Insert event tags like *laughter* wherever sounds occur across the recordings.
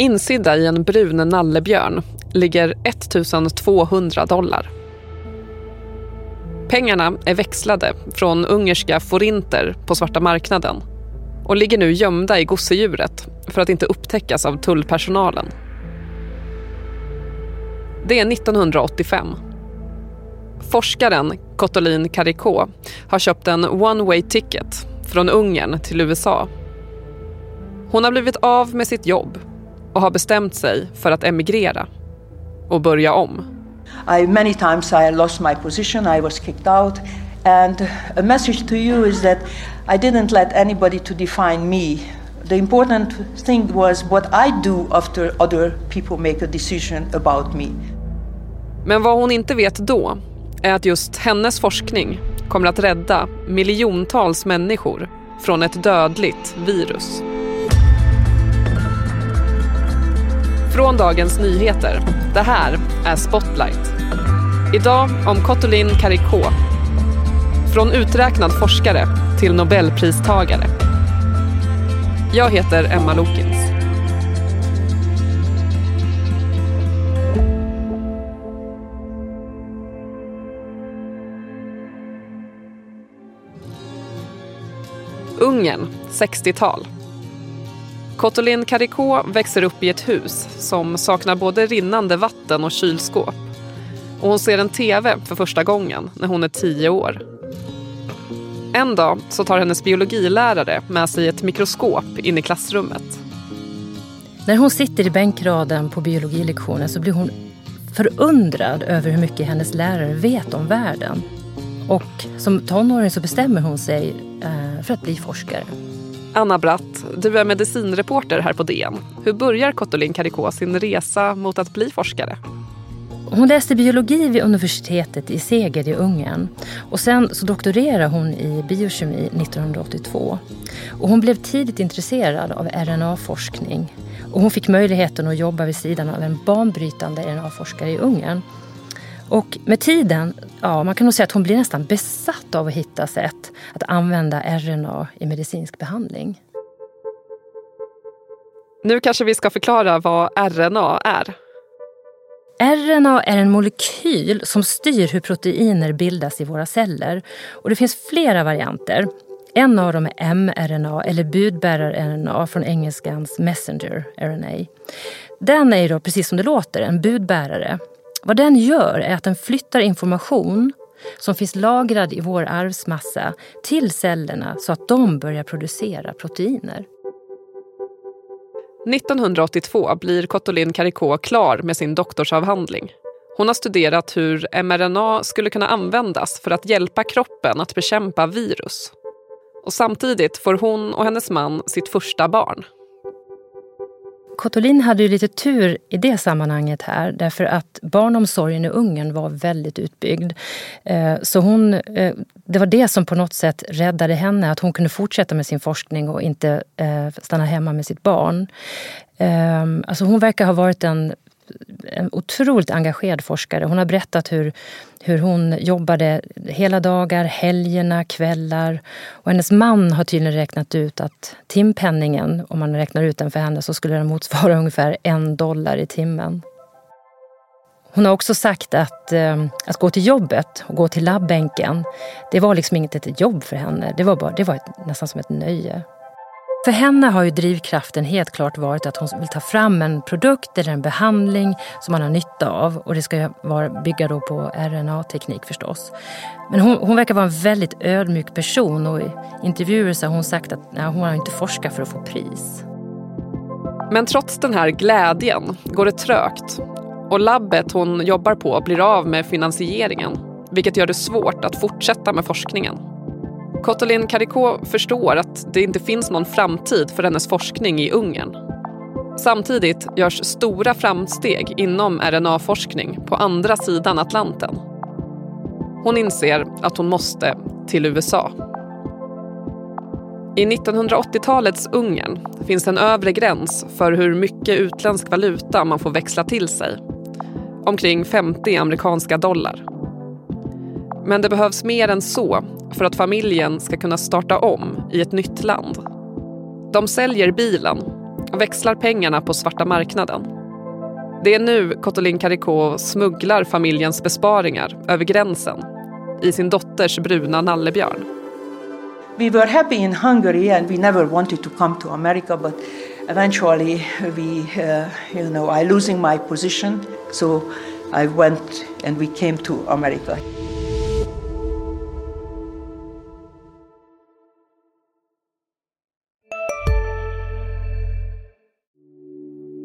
Insidda i en brun nallebjörn ligger 1200 dollar. Pengarna är växlade från ungerska forinter på svarta marknaden och ligger nu gömda i gosedjuret för att inte upptäckas av tullpersonalen. Det är 1985. Forskaren Kotolin Karikó har köpt en one way ticket från Ungern till USA. Hon har blivit av med sitt jobb och har bestämt sig för att emigrera och börja om. I many times I lost my position, I was kicked out and a message to you is that I didn't let anybody to define me. The important thing was what I do after other people make a decision about me. Men vad hon inte vet då är att just hennes forskning kommer att rädda miljontals människor från ett dödligt virus. Från Dagens Nyheter. Det här är Spotlight. Idag om Kotolin Karikó. Från uträknad forskare till nobelpristagare. Jag heter Emma Lokins. Ungern, 60-tal. Kotolin Karikó växer upp i ett hus som saknar både rinnande vatten och kylskåp. Och hon ser en tv för första gången när hon är tio år. En dag så tar hennes biologilärare med sig ett mikroskop in i klassrummet. När hon sitter i bänkraden på biologilektionen så blir hon förundrad över hur mycket hennes lärare vet om världen. Och som tonåring så bestämmer hon sig eh, för att bli forskare. Anna Bratt, du är medicinreporter här på DN. Hur börjar Kottolin Karikó sin resa mot att bli forskare? Hon läste biologi vid universitetet i Seger i Ungern. Och sen så doktorerade hon i biokemi 1982. Och hon blev tidigt intresserad av RNA-forskning. Och hon fick möjligheten att jobba vid sidan av en banbrytande RNA-forskare i Ungern. Och med tiden, ja man kan nog säga att hon blir nästan besatt av att hitta sätt att använda RNA i medicinsk behandling. Nu kanske vi ska förklara vad RNA är. RNA är en molekyl som styr hur proteiner bildas i våra celler. Och det finns flera varianter. En av dem är mRNA, eller budbärar-RNA från engelskans messenger RNA. Den är då, precis som det låter, en budbärare. Vad den gör är att den flyttar information som finns lagrad i vår arvsmassa till cellerna så att de börjar producera proteiner. 1982 blir Kottolin Karikó klar med sin doktorsavhandling. Hon har studerat hur mRNA skulle kunna användas för att hjälpa kroppen att bekämpa virus. Och samtidigt får hon och hennes man sitt första barn. Kotolin hade ju lite tur i det sammanhanget här därför att barnomsorgen i Ungern var väldigt utbyggd. Eh, så hon, eh, det var det som på något sätt räddade henne, att hon kunde fortsätta med sin forskning och inte eh, stanna hemma med sitt barn. Alltså hon verkar ha varit en en otroligt engagerad forskare. Hon har berättat hur, hur hon jobbade hela dagar, helgerna, kvällar. Och hennes man har tydligen räknat ut att timpenningen, om man räknar ut den för henne, så skulle den motsvara *laughs* ungefär en dollar i timmen. Hon har också sagt att, eh, att gå till jobbet och gå till labbänken, det var liksom inget ett jobb för henne. Det var, bara, det var ett, nästan som ett nöje. För henne har ju drivkraften helt klart varit att hon vill ta fram en produkt eller en behandling som man har nytta av. Och det ska vara, bygga då på RNA-teknik förstås. Men hon, hon, verkar vara en väldigt ödmjuk person och i intervjuer så har hon sagt att nej, hon har inte forskat för att få pris. Men trots den här glädjen går det trögt. Och labbet hon jobbar på blir av med finansieringen. Vilket gör det svårt att fortsätta med forskningen. Kottolin Karikó förstår att det inte finns någon framtid för hennes forskning i Ungern. Samtidigt görs stora framsteg inom RNA-forskning på andra sidan Atlanten. Hon inser att hon måste till USA. I 1980-talets Ungern finns en övre gräns för hur mycket utländsk valuta man får växla till sig. Omkring 50 amerikanska dollar. Men det behövs mer än så för att familjen ska kunna starta om i ett nytt land. De säljer bilen och växlar pengarna på svarta marknaden. Det är nu Kotolin Karikó smugglar familjens besparingar över gränsen i sin dotters bruna nallebjörn. We were happy in Hungary and we never wanted to come to America but eventually we uh, you know I losing my position so I went and we came to America.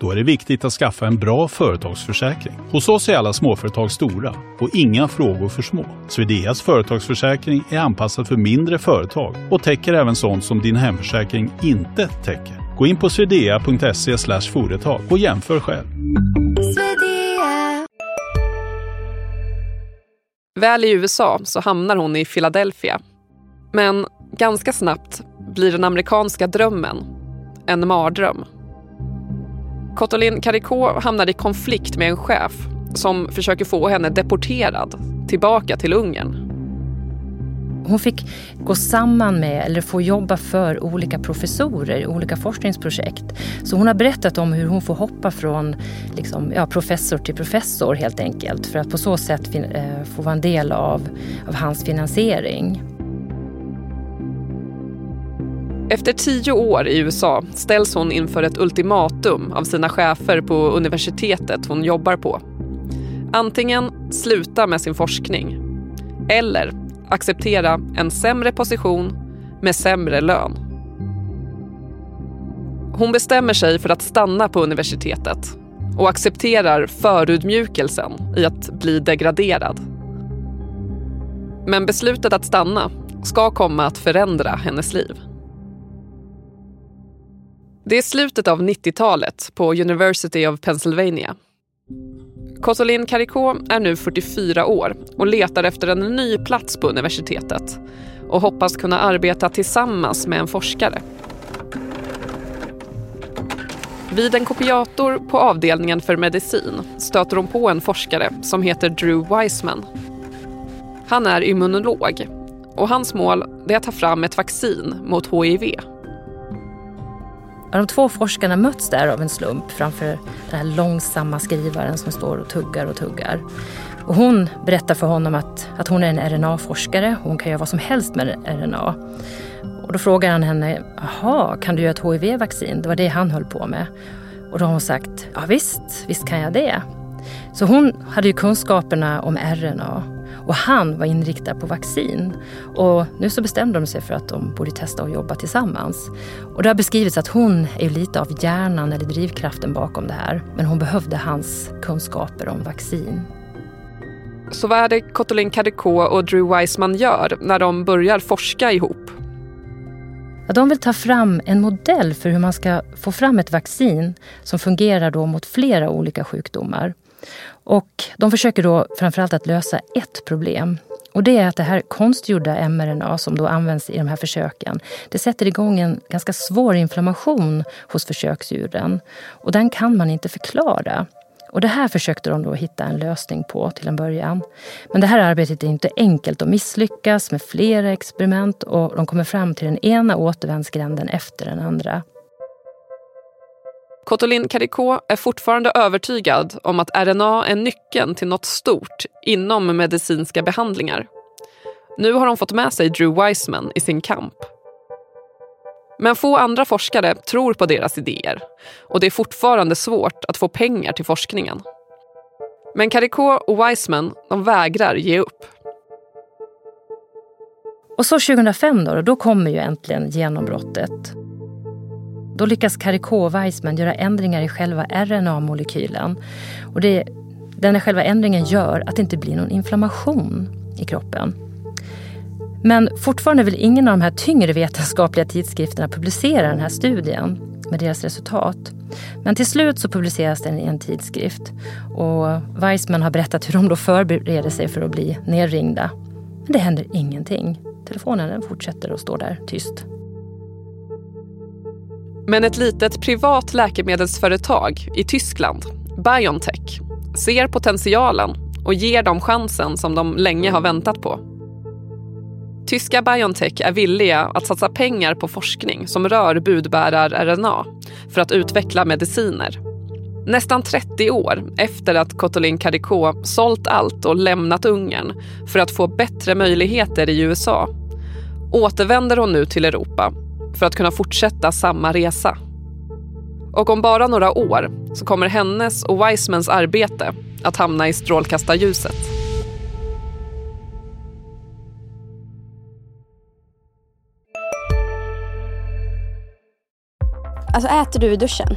Då är det viktigt att skaffa en bra företagsförsäkring. Hos oss är alla småföretag stora och inga frågor för små. Swedeas företagsförsäkring är anpassad för mindre företag och täcker även sånt som din hemförsäkring inte täcker. Gå in på swedea.se företag och jämför själv. Väl i USA så hamnar hon i Philadelphia. Men ganska snabbt blir den amerikanska drömmen en mardröm. Kotolin Karikó hamnar i konflikt med en chef som försöker få henne deporterad tillbaka till Ungern. Hon fick gå samman med eller få jobba för olika professorer i olika forskningsprojekt. Så hon har berättat om hur hon får hoppa från liksom, ja, professor till professor helt enkelt för att på så sätt eh, få vara en del av, av hans finansiering. Efter tio år i USA ställs hon inför ett ultimatum av sina chefer på universitetet hon jobbar på. Antingen sluta med sin forskning eller acceptera en sämre position med sämre lön. Hon bestämmer sig för att stanna på universitetet och accepterar förudmjukelsen i att bli degraderad. Men beslutet att stanna ska komma att förändra hennes liv. Det är slutet av 90-talet på University of Pennsylvania. Kottolin Karikó är nu 44 år och letar efter en ny plats på universitetet och hoppas kunna arbeta tillsammans med en forskare. Vid en kopiator på avdelningen för medicin stöter hon på en forskare som heter Drew Weissman. Han är immunolog och hans mål är att ta fram ett vaccin mot HIV. De två forskarna möts där av en slump framför den här långsamma skrivaren som står och tuggar och tuggar. Och hon berättar för honom att, att hon är en RNA-forskare. Hon kan göra vad som helst med RNA. Och då frågar han henne, jaha, kan du göra ett HIV-vaccin? Det var det han höll på med. Och då har hon sagt, ja visst, visst kan jag det. Så hon hade ju kunskaperna om RNA och han var inriktad på vaccin. Och nu så bestämde de sig för att de borde testa att jobba tillsammans. Och det har beskrivits att hon är lite av hjärnan eller drivkraften bakom det här. Men hon behövde hans kunskaper om vaccin. Så vad är det Kottolin Kadeko och Drew Weissman gör när de börjar forska ihop? Ja, de vill ta fram en modell för hur man ska få fram ett vaccin som fungerar då mot flera olika sjukdomar. Och de försöker då framförallt att lösa ett problem. Och det är att det här konstgjorda mRNA som då används i de här försöken, det sätter igång en ganska svår inflammation hos försöksdjuren. Och den kan man inte förklara. Och det här försökte de då hitta en lösning på till en början. Men det här arbetet är inte enkelt. De misslyckas med flera experiment och de kommer fram till den ena återvändsgränden efter den andra. Kottolin Karikó är fortfarande övertygad om att RNA är nyckeln till något stort inom medicinska behandlingar. Nu har hon fått med sig Drew Weissman i sin kamp. Men få andra forskare tror på deras idéer och det är fortfarande svårt att få pengar till forskningen. Men Karikó och Weissman de vägrar ge upp. Och så 2005 då, då kommer ju äntligen genombrottet. Då lyckas Karikó Weissman göra ändringar i själva RNA-molekylen. Och det, den själva ändringen gör att det inte blir någon inflammation i kroppen. Men fortfarande vill ingen av de här tyngre vetenskapliga tidskrifterna publicera den här studien med deras resultat. Men till slut så publiceras den i en tidskrift och Weissman har berättat hur de då förbereder sig för att bli nerringda. Men det händer ingenting. Telefonen fortsätter att stå där tyst. Men ett litet privat läkemedelsföretag i Tyskland, Biontech, ser potentialen och ger dem chansen som de länge har väntat på. Tyska Biontech är villiga att satsa pengar på forskning som rör budbärar-RNA för att utveckla mediciner. Nästan 30 år efter att Kotolin Cadico sålt allt och lämnat Ungern för att få bättre möjligheter i USA återvänder hon nu till Europa för att kunna fortsätta samma resa. Och om bara några år så kommer hennes och Wisemans arbete att hamna i strålkastarljuset. Alltså äter du i duschen?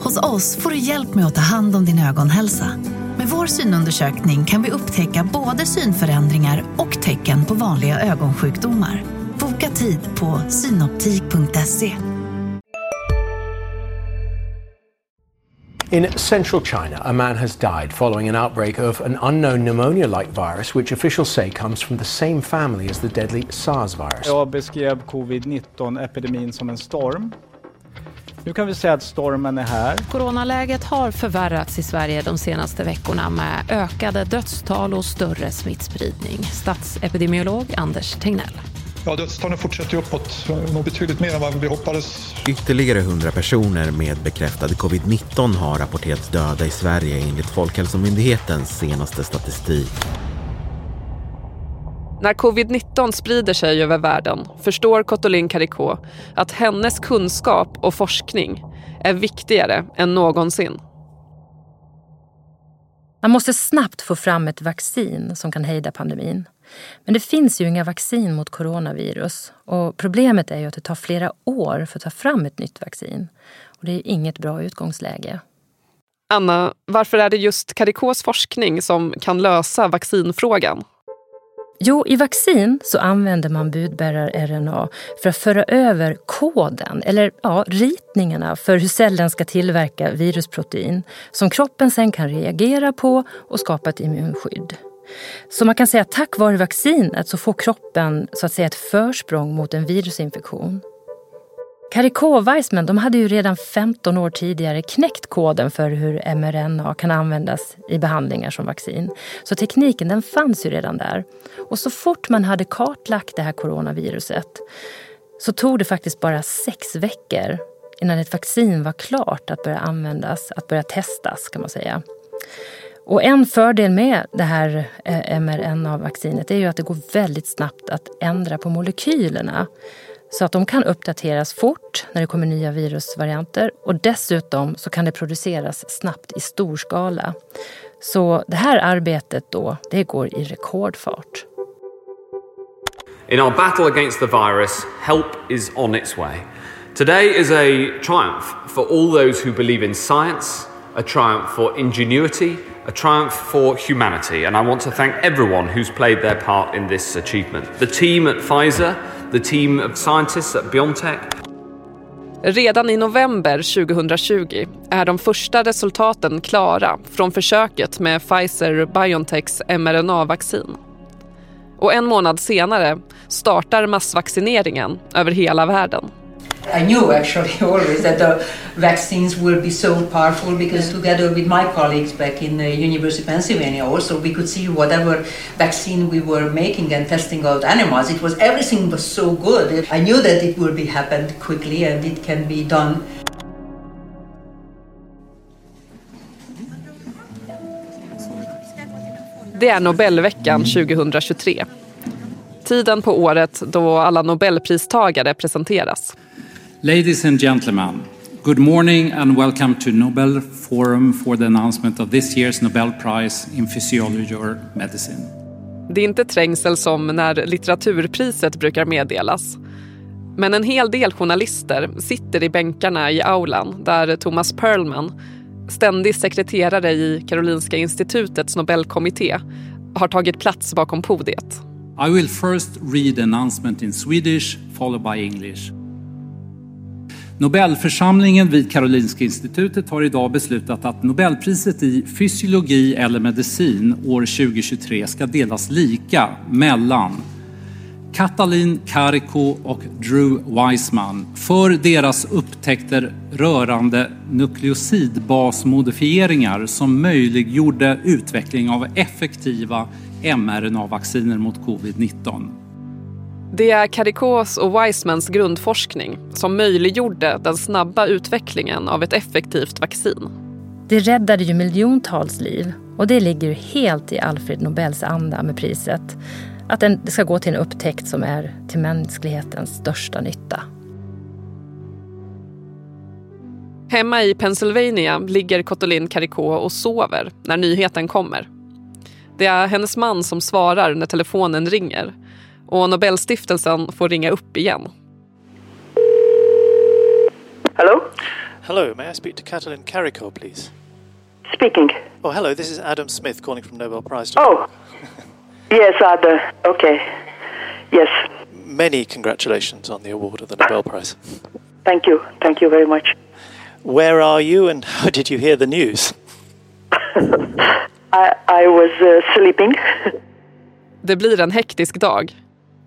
Hos oss får du hjälp med att ta hand om din ögonhälsa. Med vår synundersökning kan vi upptäcka både synförändringar och tecken på vanliga ögonsjukdomar. Boka tid på synoptik.se. In central China, a man has died following an outbreak of an unknown pneumonia like virus, which officials say comes from the same family as the deadly SARS virus. Jag beskrev covid-19-epidemin som en storm. Nu kan vi säga att stormen är här. Coronaläget har förvärrats i Sverige de senaste veckorna med ökade dödstal och större smittspridning. Statsepidemiolog Anders Tegnell. Ja, dödstalen fortsätter uppåt, nog betydligt mer än vad vi hoppades. Ytterligare 100 personer med bekräftad covid-19 har rapporterats döda i Sverige enligt Folkhälsomyndighetens senaste statistik. När covid-19 sprider sig över världen förstår Cottolin Carico att hennes kunskap och forskning är viktigare än någonsin. Man måste snabbt få fram ett vaccin som kan hejda pandemin. Men det finns ju inga vaccin mot coronavirus och problemet är ju att det tar flera år för att ta fram ett nytt vaccin. Och det är inget bra utgångsläge. Anna, varför är det just Caricos forskning som kan lösa vaccinfrågan? Jo, i vaccin så använder man budbärar-RNA för att föra över koden, eller ja, ritningarna för hur cellen ska tillverka virusprotein som kroppen sen kan reagera på och skapa ett immunskydd. Så man kan säga att tack vare vaccinet så får kroppen så att säga ett försprång mot en virusinfektion. Kariko och Weissman de hade ju redan 15 år tidigare knäckt koden för hur mRNA kan användas i behandlingar som vaccin. Så tekniken den fanns ju redan där. Och så fort man hade kartlagt det här coronaviruset så tog det faktiskt bara sex veckor innan ett vaccin var klart att börja användas, att börja testas kan man säga. Och en fördel med det här eh, mRNA-vaccinet är ju att det går väldigt snabbt att ändra på molekylerna. Så att de kan uppdateras fort när det kommer nya virusvarianter och dessutom så kan det produceras snabbt i stor skala. Så det här arbetet då, det går i rekordfart. In our battle against the virus, help is on its way. Today is a triumph for all those who believe in science, a triumph for ingenuity, a triumph for humanity, and I want to thank everyone who's played their part in this achievement. The team at Pfizer, the team of scientists at BioNTech. Redan i november 2020 är de första resultaten klara från försöket med Pfizer-Biontechs mRNA-vaccin. Och en månad senare startar massvaccineringen över hela världen. I knew actually *laughs* always that the vaccines will be so powerful because together with my colleagues back in the University of Pennsylvania also we could see whatever vaccine we were making and testing out animals it was everything was so good I knew that it would be happened quickly and it can be done Det är Nobelveckan 2023. Tiden på året då alla Nobelpristagare presenteras. Ladies and gentlemen, good morning and welcome to Nobel Forum for the announcement of this year's Nobel Prize in Physiology or Medicine. Det är inte trängsel som när litteraturpriset brukar meddelas. Men en hel del journalister sitter i bänkarna i aulan där Thomas Perlman, ständig sekreterare i Karolinska institutets Nobelkommitté, har tagit plats bakom podiet. I will first read announcement in Swedish, followed by English. Nobelförsamlingen vid Karolinska institutet har idag beslutat att Nobelpriset i fysiologi eller medicin år 2023 ska delas lika mellan Katalin Kariko och Drew Weissman för deras upptäckter rörande nukleosidbasmodifieringar som möjliggjorde utveckling av effektiva mRNA-vacciner mot covid-19. Det är Karikos och Weissmans grundforskning som möjliggjorde den snabba utvecklingen av ett effektivt vaccin. Det räddade ju miljontals liv och det ligger helt i Alfred Nobels anda med priset. Att den ska gå till en upptäckt som är till mänsklighetens största nytta. Hemma i Pennsylvania ligger Kotolin Kariko och sover när nyheten kommer. Det är hennes man som svarar när telefonen ringer och Nobelstiftelsen får ringa upp igen. Hello? Hello, may I speak to Katalin Kariko, please? Speaking. Oh, hello, this is Adam Smith calling from Nobel Prize. Oh, yes, Ada. Okay. Yes. Many congratulations on the award of the Nobel Prize. Thank you. Thank you very much. Where are you and *laughs* how did you hear the news? *laughs* I, I was uh, sleeping. Det blir en hektisk dag.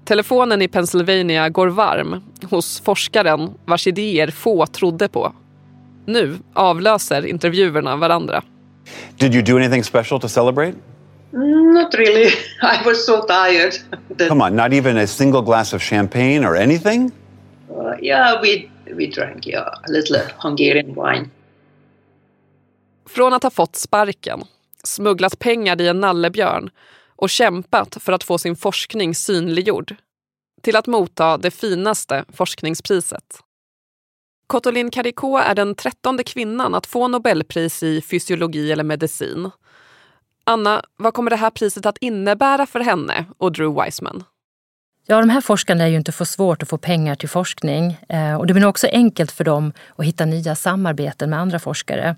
Telefonen i Pennsylvania går varm hos forskaren vars idéer få trodde på. Nu avlöser intervjuerna varandra. Did you do anything special to celebrate? Not really. *laughs* I was so tired. that- *laughs* Come on, not even a single glass of champagne or anything? Uh, yeah, we we drank yeah a little Hungarian wine. Från att ha fått sparken, smugglat pengar i en nallebjörn och kämpat för att få sin forskning synliggjord till att motta det finaste forskningspriset. Kotolin Karikó är den trettonde kvinnan att få Nobelpris i fysiologi eller medicin. Anna, vad kommer det här priset att innebära för henne och Drew Weissman? Ja, de här forskarna är ju inte för svårt att få pengar till forskning eh, och det blir nog också enkelt för dem att hitta nya samarbeten med andra forskare.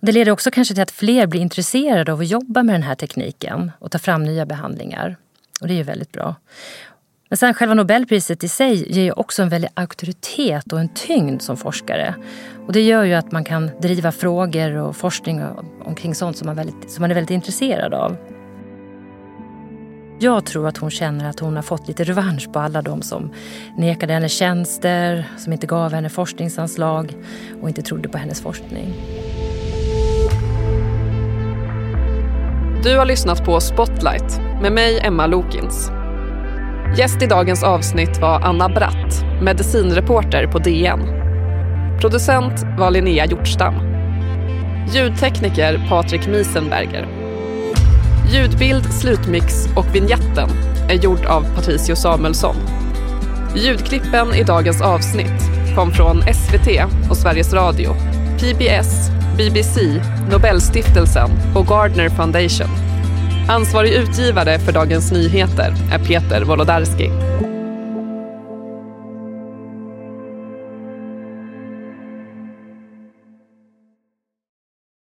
Det leder också kanske till att fler blir intresserade av att jobba med den här tekniken och ta fram nya behandlingar. Och det är ju väldigt bra. Men sen själva Nobelpriset i sig ger ju också en väldig auktoritet och en tyngd som forskare. Och det gör ju att man kan driva frågor och forskning omkring sånt som man, väldigt, som man är väldigt intresserad av. Jag tror att hon känner att hon har fått lite revansch på alla de som nekade henne tjänster, som inte gav henne forskningsanslag och inte trodde på hennes forskning. Du har lyssnat på Spotlight med mig, Emma Lokins. Gäst i dagens avsnitt var Anna Bratt, medicinreporter på DN. Producent var Linnea Hjortstam. Ljudtekniker Patrik Miesenberger. Ljudbild, slutmix och vignetten är gjord av Patricio Samuelsson. Ljudklippen i dagens avsnitt kom från SVT och Sveriges Radio, PBS, BBC, Nobelstiftelsen och Gardner Foundation. Ansvarig utgivare för Dagens Nyheter är Peter Wolodarski.